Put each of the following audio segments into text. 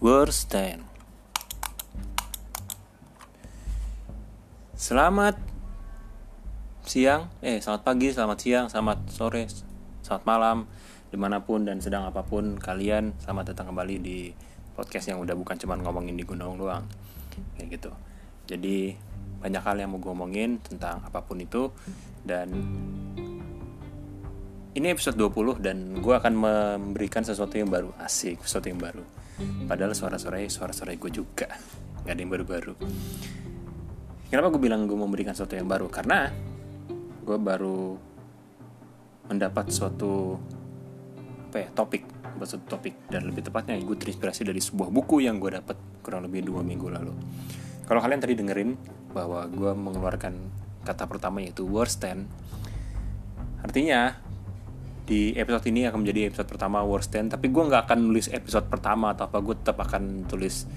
Worst 10 Selamat siang, eh selamat pagi, selamat siang, selamat sore, selamat malam. Di mana pun dan sedang apa pun kalian Selamat datang kembali di podcast yang udah bukan cuma ngomongin di gunung doang. Kayak gitu. Jadi banyak hal yang mau gue ngomongin tentang apa pun itu. Dan ini episode 20 dan gue akan memberikan sesuatu yang baru. Asik sesuatu yang baru padahal suara-suaranya suara-suara gue juga. Nggak ada yang baru-baru. Kenapa gue bilang gue memberikan sesuatu yang baru? Karena gue baru mendapat suatu apa ya topik. Suatu topik. Dan lebih tepatnya gue terinspirasi dari sebuah buku yang gue dapat kurang lebih dua minggu lalu. Kalau kalian tadi dengerin bahwa gue mengeluarkan kata pertama yaitu worst 10 artinya di episode ini akan menjadi episode pertama worst 10 tapi gue nggak akan nulis episode pertama atau apa gue tetap akan tulis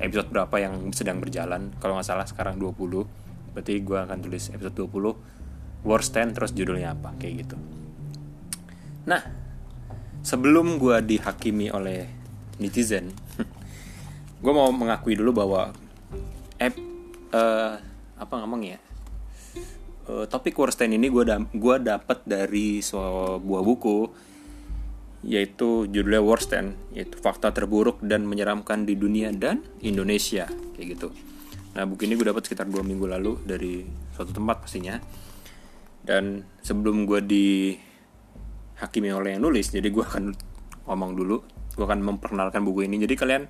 episode berapa yang sedang berjalan. Kalau nggak salah sekarang 20 berarti gue akan tulis episode 20 worst 10 terus judulnya apa kayak gitu. Nah sebelum gue dihakimi oleh netizen gue mau mengakui dulu bahwa ep, uh, apa ngomong ya uh, topik worst 10 ini gue da gua dapat dari sebuah buku yaitu judulnya worst 10 yaitu fakta terburuk dan menyeramkan di dunia dan Indonesia kayak gitu. Nah buku ini gue dapat sekitar dua minggu lalu dari suatu tempat pastinya. Dan sebelum gue dihakimi oleh yang nulis jadi gue akan ngomong dulu gue akan memperkenalkan buku ini. Jadi kalian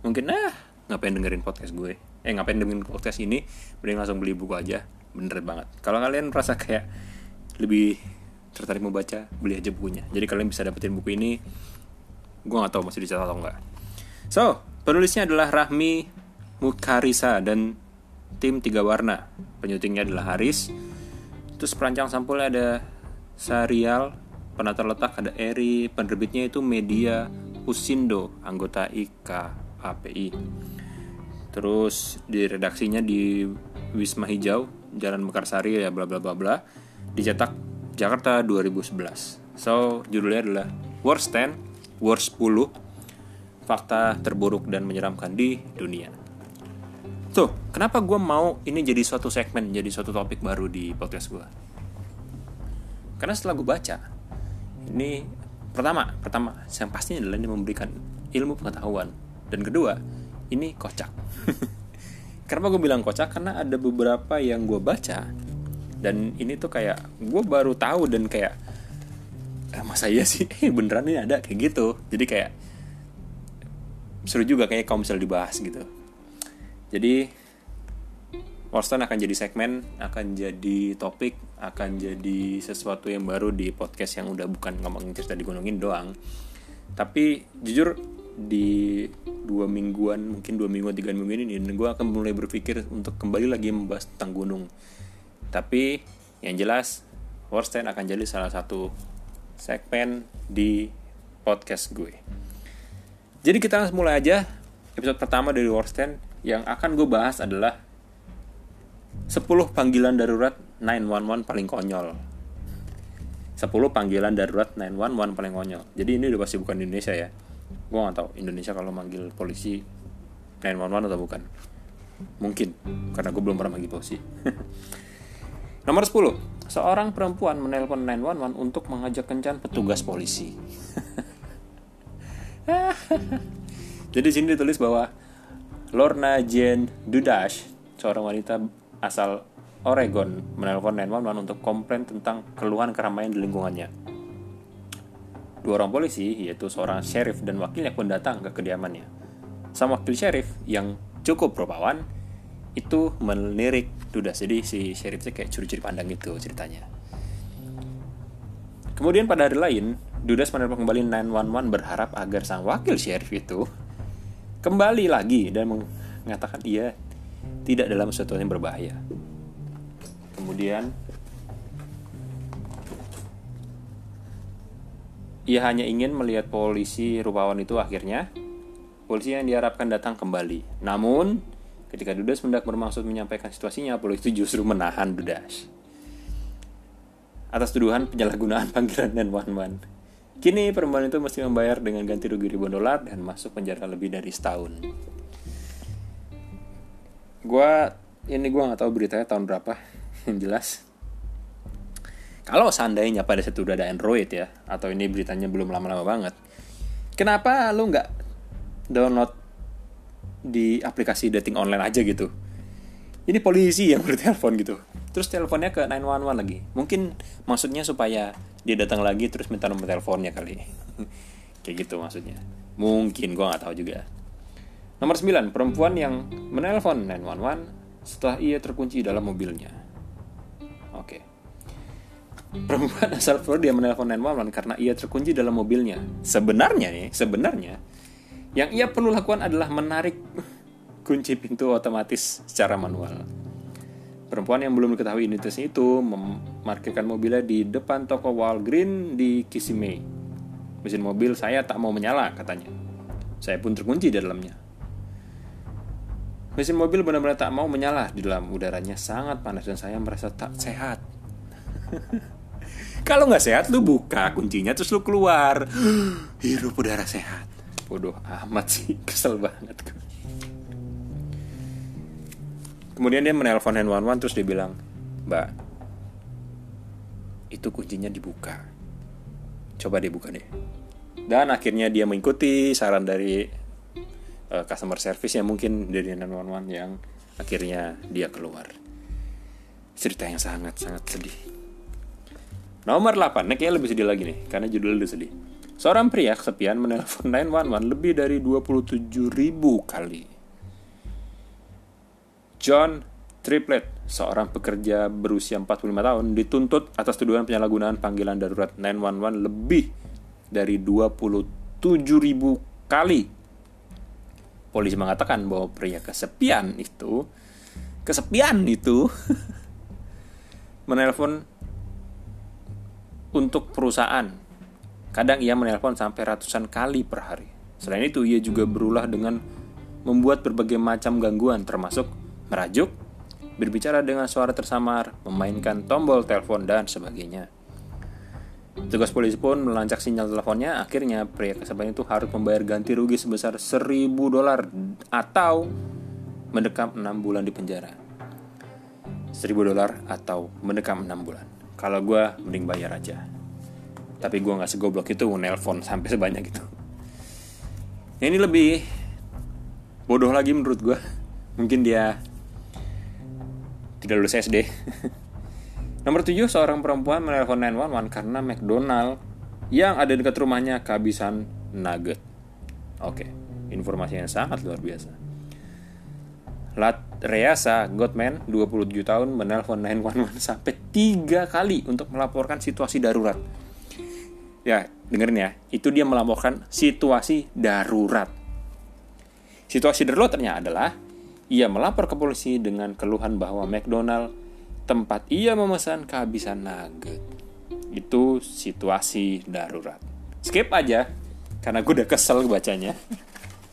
mungkin ah ngapain dengerin podcast gue? Eh ngapain dengerin podcast ini? Mending langsung beli buku aja bener banget kalau kalian merasa kayak lebih tertarik membaca beli aja bukunya jadi kalian bisa dapetin buku ini gue nggak tahu masih dicetak atau enggak so penulisnya adalah Rahmi Mukarisa dan tim tiga warna. Penyutingnya adalah Haris. Terus perancang sampulnya ada Sarial, penata letak ada Eri, penerbitnya itu Media Usindo, anggota IKAPI. Terus di redaksinya di Wisma Hijau, Jalan Mekarsari ya bla bla bla bla. Dicetak Jakarta 2011. So, judulnya adalah Worst 10, Worst 10, Fakta terburuk dan menyeramkan di dunia. Tuh, kenapa gue mau ini jadi suatu segmen, jadi suatu topik baru di podcast gue? Karena setelah gue baca, ini pertama, pertama, yang pastinya adalah ini memberikan ilmu pengetahuan. Dan kedua, ini kocak. kenapa gue bilang kocak? Karena ada beberapa yang gue baca, dan ini tuh kayak, gue baru tahu dan kayak, eh, masa iya sih, eh beneran ini ada kayak gitu. Jadi kayak, seru juga kayak kalau misalnya dibahas gitu jadi Warston akan jadi segmen, akan jadi topik, akan jadi sesuatu yang baru di podcast yang udah bukan ngomongin cerita di gunungin doang. Tapi jujur di dua mingguan, mungkin dua mingguan, tiga minggu ini, gue akan mulai berpikir untuk kembali lagi membahas tentang gunung. Tapi yang jelas, Warston akan jadi salah satu segmen di podcast gue. Jadi kita langsung mulai aja episode pertama dari Warston yang akan gue bahas adalah 10 panggilan darurat 911 paling konyol 10 panggilan darurat 911 paling konyol jadi ini udah pasti bukan Indonesia ya gue gak tahu Indonesia kalau manggil polisi 911 atau bukan. Mungkin karena gue belum pernah manggil polisi. Nomor 10 seorang perempuan menelpon 911 untuk mengajak kencan petugas polisi. Jadi sini ditulis bahwa Lorna Jane Dudash, seorang wanita asal Oregon, menelpon 911 untuk komplain tentang keluhan keramaian di lingkungannya. Dua orang polisi, yaitu seorang sheriff dan wakilnya pun datang ke kediamannya. Sang wakil sheriff yang cukup rupawan itu melirik Dudas. Jadi si sheriffnya kayak curi-curi pandang gitu ceritanya. Kemudian pada hari lain, Dudas menelpon kembali 911 berharap agar sang wakil sheriff itu kembali lagi dan mengatakan ia tidak dalam sesuatu yang berbahaya. Kemudian ia hanya ingin melihat polisi rupawan itu akhirnya polisi yang diharapkan datang kembali. Namun ketika Dudas mendak bermaksud menyampaikan situasinya, polisi itu justru menahan Dudas atas tuduhan penyalahgunaan panggilan dan one. Kini perempuan itu mesti membayar dengan ganti rugi ribuan dolar dan masuk penjara lebih dari setahun. Gua ini gua nggak tahu beritanya tahun berapa yang jelas. Kalau seandainya pada saat udah ada Android ya, atau ini beritanya belum lama-lama banget, kenapa lu nggak download di aplikasi dating online aja gitu? Ini polisi yang bertelepon gitu. Terus teleponnya ke 911 lagi. Mungkin maksudnya supaya dia datang lagi terus minta nomor teleponnya kali kayak gitu maksudnya mungkin gue nggak tahu juga nomor 9 perempuan yang menelpon 911 setelah ia terkunci dalam mobilnya perempuan asal Florida menelpon 911 karena ia terkunci dalam mobilnya sebenarnya nih sebenarnya yang ia perlu lakukan adalah menarik kunci pintu otomatis secara manual Perempuan yang belum diketahui identitasnya itu memarkirkan mobilnya di depan toko Walgreen di Kissimmee. Mesin mobil saya tak mau menyala, katanya. Saya pun terkunci di dalamnya. Mesin mobil benar-benar tak mau menyala di dalam udaranya sangat panas dan saya merasa tak sehat. Kalau nggak sehat lu buka kuncinya terus lu keluar. Hirup udara sehat. Bodoh amat sih, kesel banget. Kemudian dia menelpon 911 terus dia bilang, Mbak, itu kuncinya dibuka. Coba dibuka deh. Dan akhirnya dia mengikuti saran dari uh, customer service yang mungkin dari 911 yang akhirnya dia keluar. Cerita yang sangat-sangat sedih. Nomor 8, ini kayaknya lebih sedih lagi nih, karena judulnya udah sedih. Seorang pria kesepian menelpon 911 lebih dari 27 ribu kali. John Triplet, seorang pekerja berusia 45 tahun, dituntut atas tuduhan penyalahgunaan panggilan darurat 911 lebih dari 27 ribu kali. Polisi mengatakan bahwa pria kesepian itu, kesepian itu, menelpon untuk perusahaan. Kadang ia menelpon sampai ratusan kali per hari. Selain itu, ia juga berulah dengan membuat berbagai macam gangguan, termasuk merajuk, berbicara dengan suara tersamar, memainkan tombol telepon, dan sebagainya. Tugas polisi pun melancak sinyal teleponnya, akhirnya pria kesepian itu harus membayar ganti rugi sebesar 1000 dolar atau mendekam 6 bulan di penjara. 1000 dolar atau mendekam 6 bulan. Kalau gue mending bayar aja. Tapi gue gak segoblok itu nelpon sampai sebanyak itu. Ini lebih bodoh lagi menurut gue. Mungkin dia tidak lulus SD. Nomor 7, seorang perempuan menelpon 911 karena McDonald yang ada dekat rumahnya kehabisan nugget. Oke, informasi yang sangat luar biasa. Lat Reasa Godman, 27 tahun, menelpon 911 sampai tiga kali untuk melaporkan situasi darurat. Ya, dengerin ya, itu dia melaporkan situasi darurat. Situasi daruratnya adalah ia melapor ke polisi dengan keluhan bahwa McDonald tempat ia memesan kehabisan nugget. Itu situasi darurat. Skip aja, karena gue udah kesel bacanya.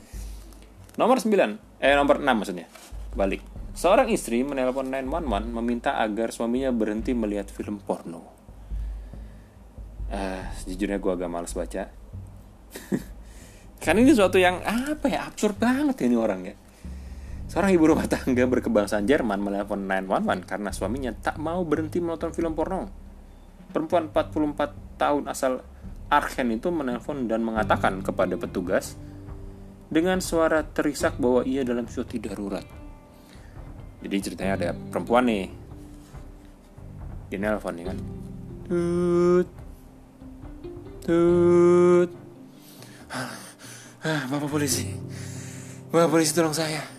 nomor 9, eh nomor 6 maksudnya. Balik. Seorang istri menelpon 911 meminta agar suaminya berhenti melihat film porno. Uh, sejujurnya gue agak males baca. Karena ini suatu yang apa ya absurd banget ini orang ya Seorang ibu rumah tangga berkebangsaan Jerman menelpon 911 karena suaminya tak mau berhenti menonton film porno. Perempuan 44 tahun asal Arken itu menelpon dan mengatakan kepada petugas dengan suara terisak bahwa ia dalam situasi darurat. Jadi ceritanya ada perempuan nih. Dia nelpon nih kan. Tut. Tut. Ah, Bapak polisi. Bapak polisi tolong saya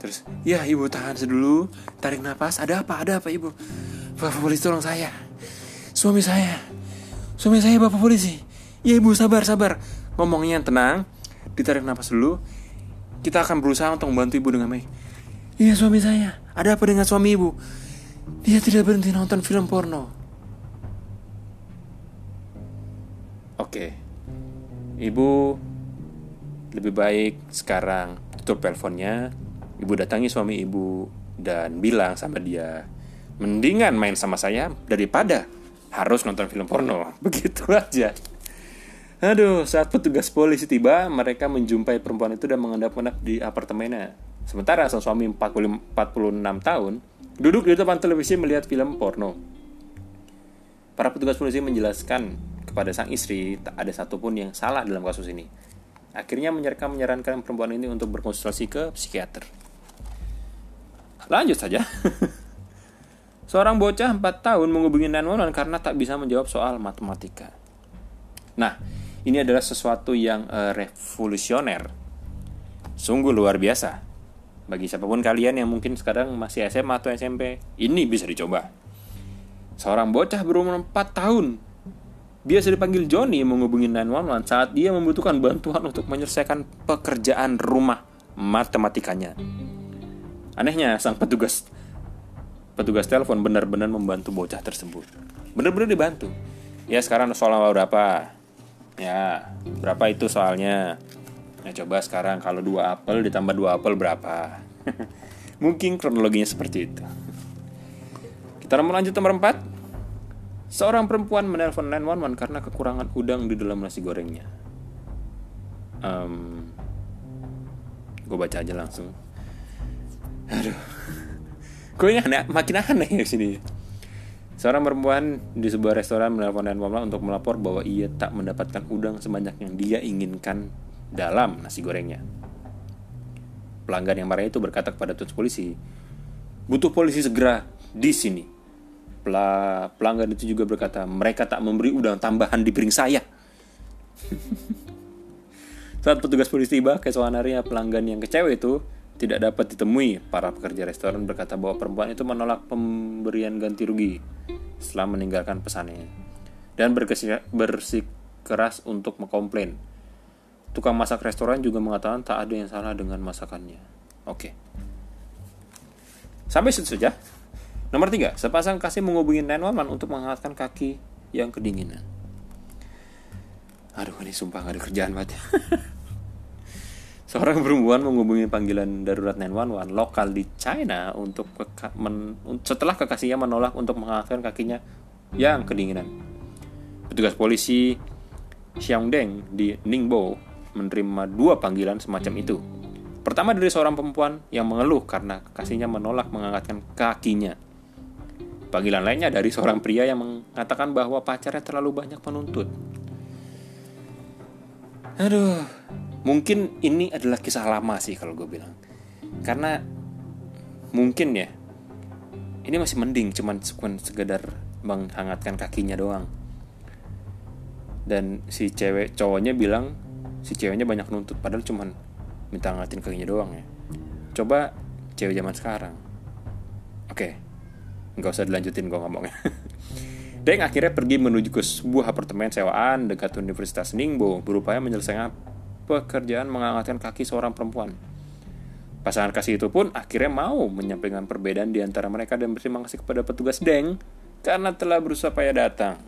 Terus, ya ibu tahan sedulu, tarik nafas. Ada apa? Ada apa ibu? Bapak polisi tolong saya. Suami saya. Suami saya bapak polisi. Ya ibu sabar sabar. Ngomongnya yang tenang. Ditarik nafas dulu. Kita akan berusaha untuk membantu ibu dengan baik. Iya suami saya. Ada apa dengan suami ibu? Dia tidak berhenti nonton film porno. Oke. Ibu lebih baik sekarang tutup teleponnya Ibu datangi suami ibu dan bilang sama dia, mendingan main sama saya daripada harus nonton film porno. Begitu aja. Aduh, saat petugas polisi tiba, mereka menjumpai perempuan itu dan mengendap-endap di apartemennya. Sementara sang suami 40, 46 tahun duduk di depan televisi melihat film porno. Para petugas polisi menjelaskan kepada sang istri tak ada satupun yang salah dalam kasus ini. Akhirnya mereka menyarankan perempuan ini untuk berkonsultasi ke psikiater. Lanjut saja. Seorang bocah 4 tahun menghubungi 911 karena tak bisa menjawab soal matematika. Nah, ini adalah sesuatu yang uh, revolusioner. Sungguh luar biasa. Bagi siapa pun kalian yang mungkin sekarang masih SMA atau SMP, ini bisa dicoba. Seorang bocah berumur 4 tahun biasa dipanggil Johnny menghubungi 911 saat dia membutuhkan bantuan untuk menyelesaikan pekerjaan rumah matematikanya. Anehnya, sang petugas petugas telepon benar-benar membantu bocah tersebut. Benar-benar dibantu. Ya sekarang soal berapa? Ya, berapa itu soalnya? Nah, coba sekarang kalau dua apel ditambah dua apel berapa? Mungkin kronologinya seperti itu. Kita mau lanjut nomor 4. Seorang perempuan menelpon 911 karena kekurangan udang di dalam nasi gorengnya. Um, gue baca aja langsung. Aduh. Gue ini aneh, makin aneh ya sini. Seorang perempuan di sebuah restoran menelpon Mama untuk melapor bahwa ia tak mendapatkan udang sebanyak yang dia inginkan dalam nasi gorengnya. Pelanggan yang marah itu berkata kepada tutus polisi, "Butuh polisi segera di sini." Pela pelanggan itu juga berkata, "Mereka tak memberi udang tambahan di piring saya." Saat petugas polisi tiba, keesokan harinya pelanggan yang kecewa itu tidak dapat ditemui. Para pekerja restoran berkata bahwa perempuan itu menolak pemberian ganti rugi setelah meninggalkan pesannya dan bersikeras untuk mengkomplain. Tukang masak restoran juga mengatakan tak ada yang salah dengan masakannya. Oke. Sampai situ saja. Nomor tiga, sepasang kasih menghubungi 911 untuk menghangatkan kaki yang kedinginan. Aduh, ini sumpah gak ada kerjaan banget. Seorang perempuan menghubungi panggilan darurat 911 lokal di China untuk men setelah kekasihnya menolak untuk mengangkatkan kakinya yang kedinginan. Petugas polisi Xiangdeng di Ningbo menerima dua panggilan semacam itu. Pertama dari seorang perempuan yang mengeluh karena kekasihnya menolak mengangkatkan kakinya. Panggilan lainnya dari seorang pria yang mengatakan bahwa pacarnya terlalu banyak menuntut. Aduh, mungkin ini adalah kisah lama sih kalau gue bilang karena mungkin ya ini masih mending cuman sekedar menghangatkan kakinya doang dan si cewek cowoknya bilang si ceweknya banyak nuntut padahal cuman minta hangatin kakinya doang ya coba cewek zaman sekarang oke nggak usah dilanjutin gue ngomongnya Deng akhirnya pergi menuju ke sebuah apartemen sewaan dekat Universitas Ningbo berupaya menyelesaikan pekerjaan mengangkatkan kaki seorang perempuan. Pasangan kasih itu pun akhirnya mau menyampaikan perbedaan di antara mereka dan berterima kasih kepada petugas Deng karena telah berusaha payah datang.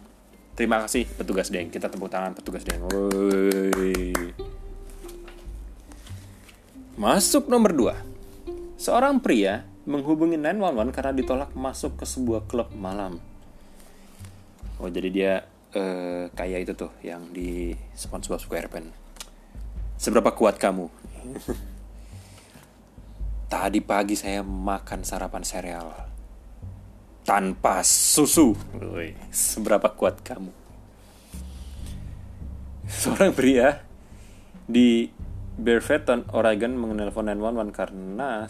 Terima kasih petugas Deng. Kita tepuk tangan petugas Deng. Masuk nomor 2. Seorang pria menghubungi 911 karena ditolak masuk ke sebuah klub malam. Oh, jadi dia uh, kayak itu tuh yang di SpongeBob SquarePants Seberapa kuat kamu? Tadi pagi saya makan sarapan sereal tanpa susu. seberapa kuat kamu? Seorang pria di Beaverton, Oregon menelpon 911 karena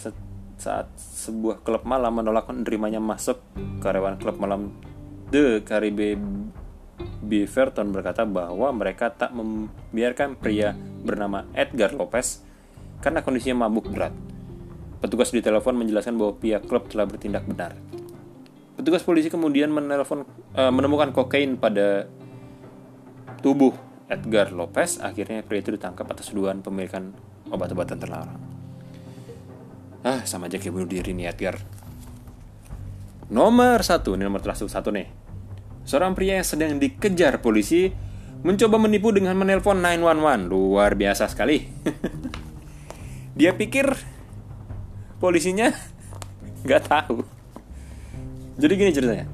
saat sebuah klub malam menolak menerimanya masuk karyawan klub malam The Caribbean Beaverton berkata bahwa mereka tak membiarkan pria bernama Edgar Lopez karena kondisinya mabuk berat. Petugas di telepon menjelaskan bahwa pihak klub telah bertindak benar. Petugas polisi kemudian menelpon, uh, menemukan kokain pada tubuh Edgar Lopez. Akhirnya pria itu ditangkap atas tuduhan pemilikan obat-obatan terlarang. Ah, sama aja kayak bunuh diri nih Edgar. Nomor satu, ini nomor terakhir satu nih. Seorang pria yang sedang dikejar polisi mencoba menipu dengan menelpon 911. Luar biasa sekali. Dia pikir polisinya nggak tahu. Jadi gini ceritanya.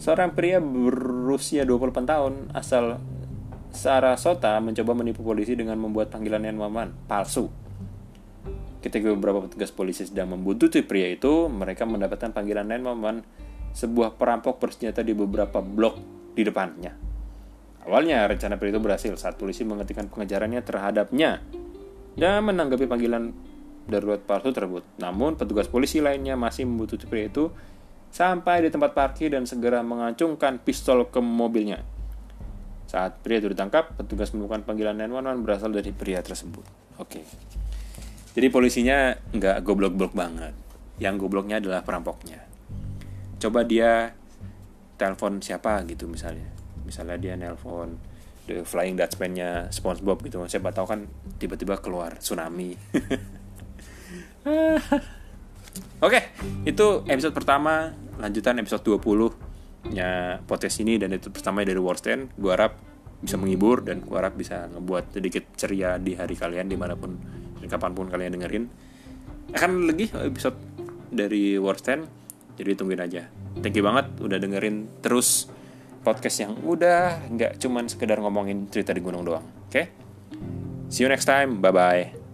Seorang pria berusia 28 tahun asal Sarasota mencoba menipu polisi dengan membuat panggilan 911 palsu. Ketika beberapa petugas polisi sedang membuntuti pria itu, mereka mendapatkan panggilan 911 sebuah perampok bersenjata di beberapa blok di depannya. Awalnya rencana pria itu berhasil saat polisi menghentikan pengejarannya terhadapnya dan menanggapi panggilan darurat palsu tersebut. Namun petugas polisi lainnya masih membutuhkan pria itu sampai di tempat parkir dan segera mengacungkan pistol ke mobilnya. Saat pria itu ditangkap, petugas menemukan panggilan 911 berasal dari pria tersebut. Oke. Jadi polisinya nggak goblok-goblok banget. Yang gobloknya adalah perampoknya. Coba dia telepon siapa gitu misalnya. Misalnya dia nelpon The Flying Dutchman-nya SpongeBob gitu. Siapa tahu kan tiba-tiba keluar tsunami. Oke, itu episode pertama, lanjutan episode 20 nya podcast ini dan itu pertama dari Warsten. Gue harap bisa menghibur dan gue harap bisa ngebuat sedikit ceria di hari kalian di mana pun dan kapan pun kalian dengerin. Akan lagi episode dari Warsten, jadi tungguin aja. Thank you banget udah dengerin terus podcast yang udah nggak cuman sekedar ngomongin cerita di gunung doang. Oke? Okay? See you next time. Bye bye.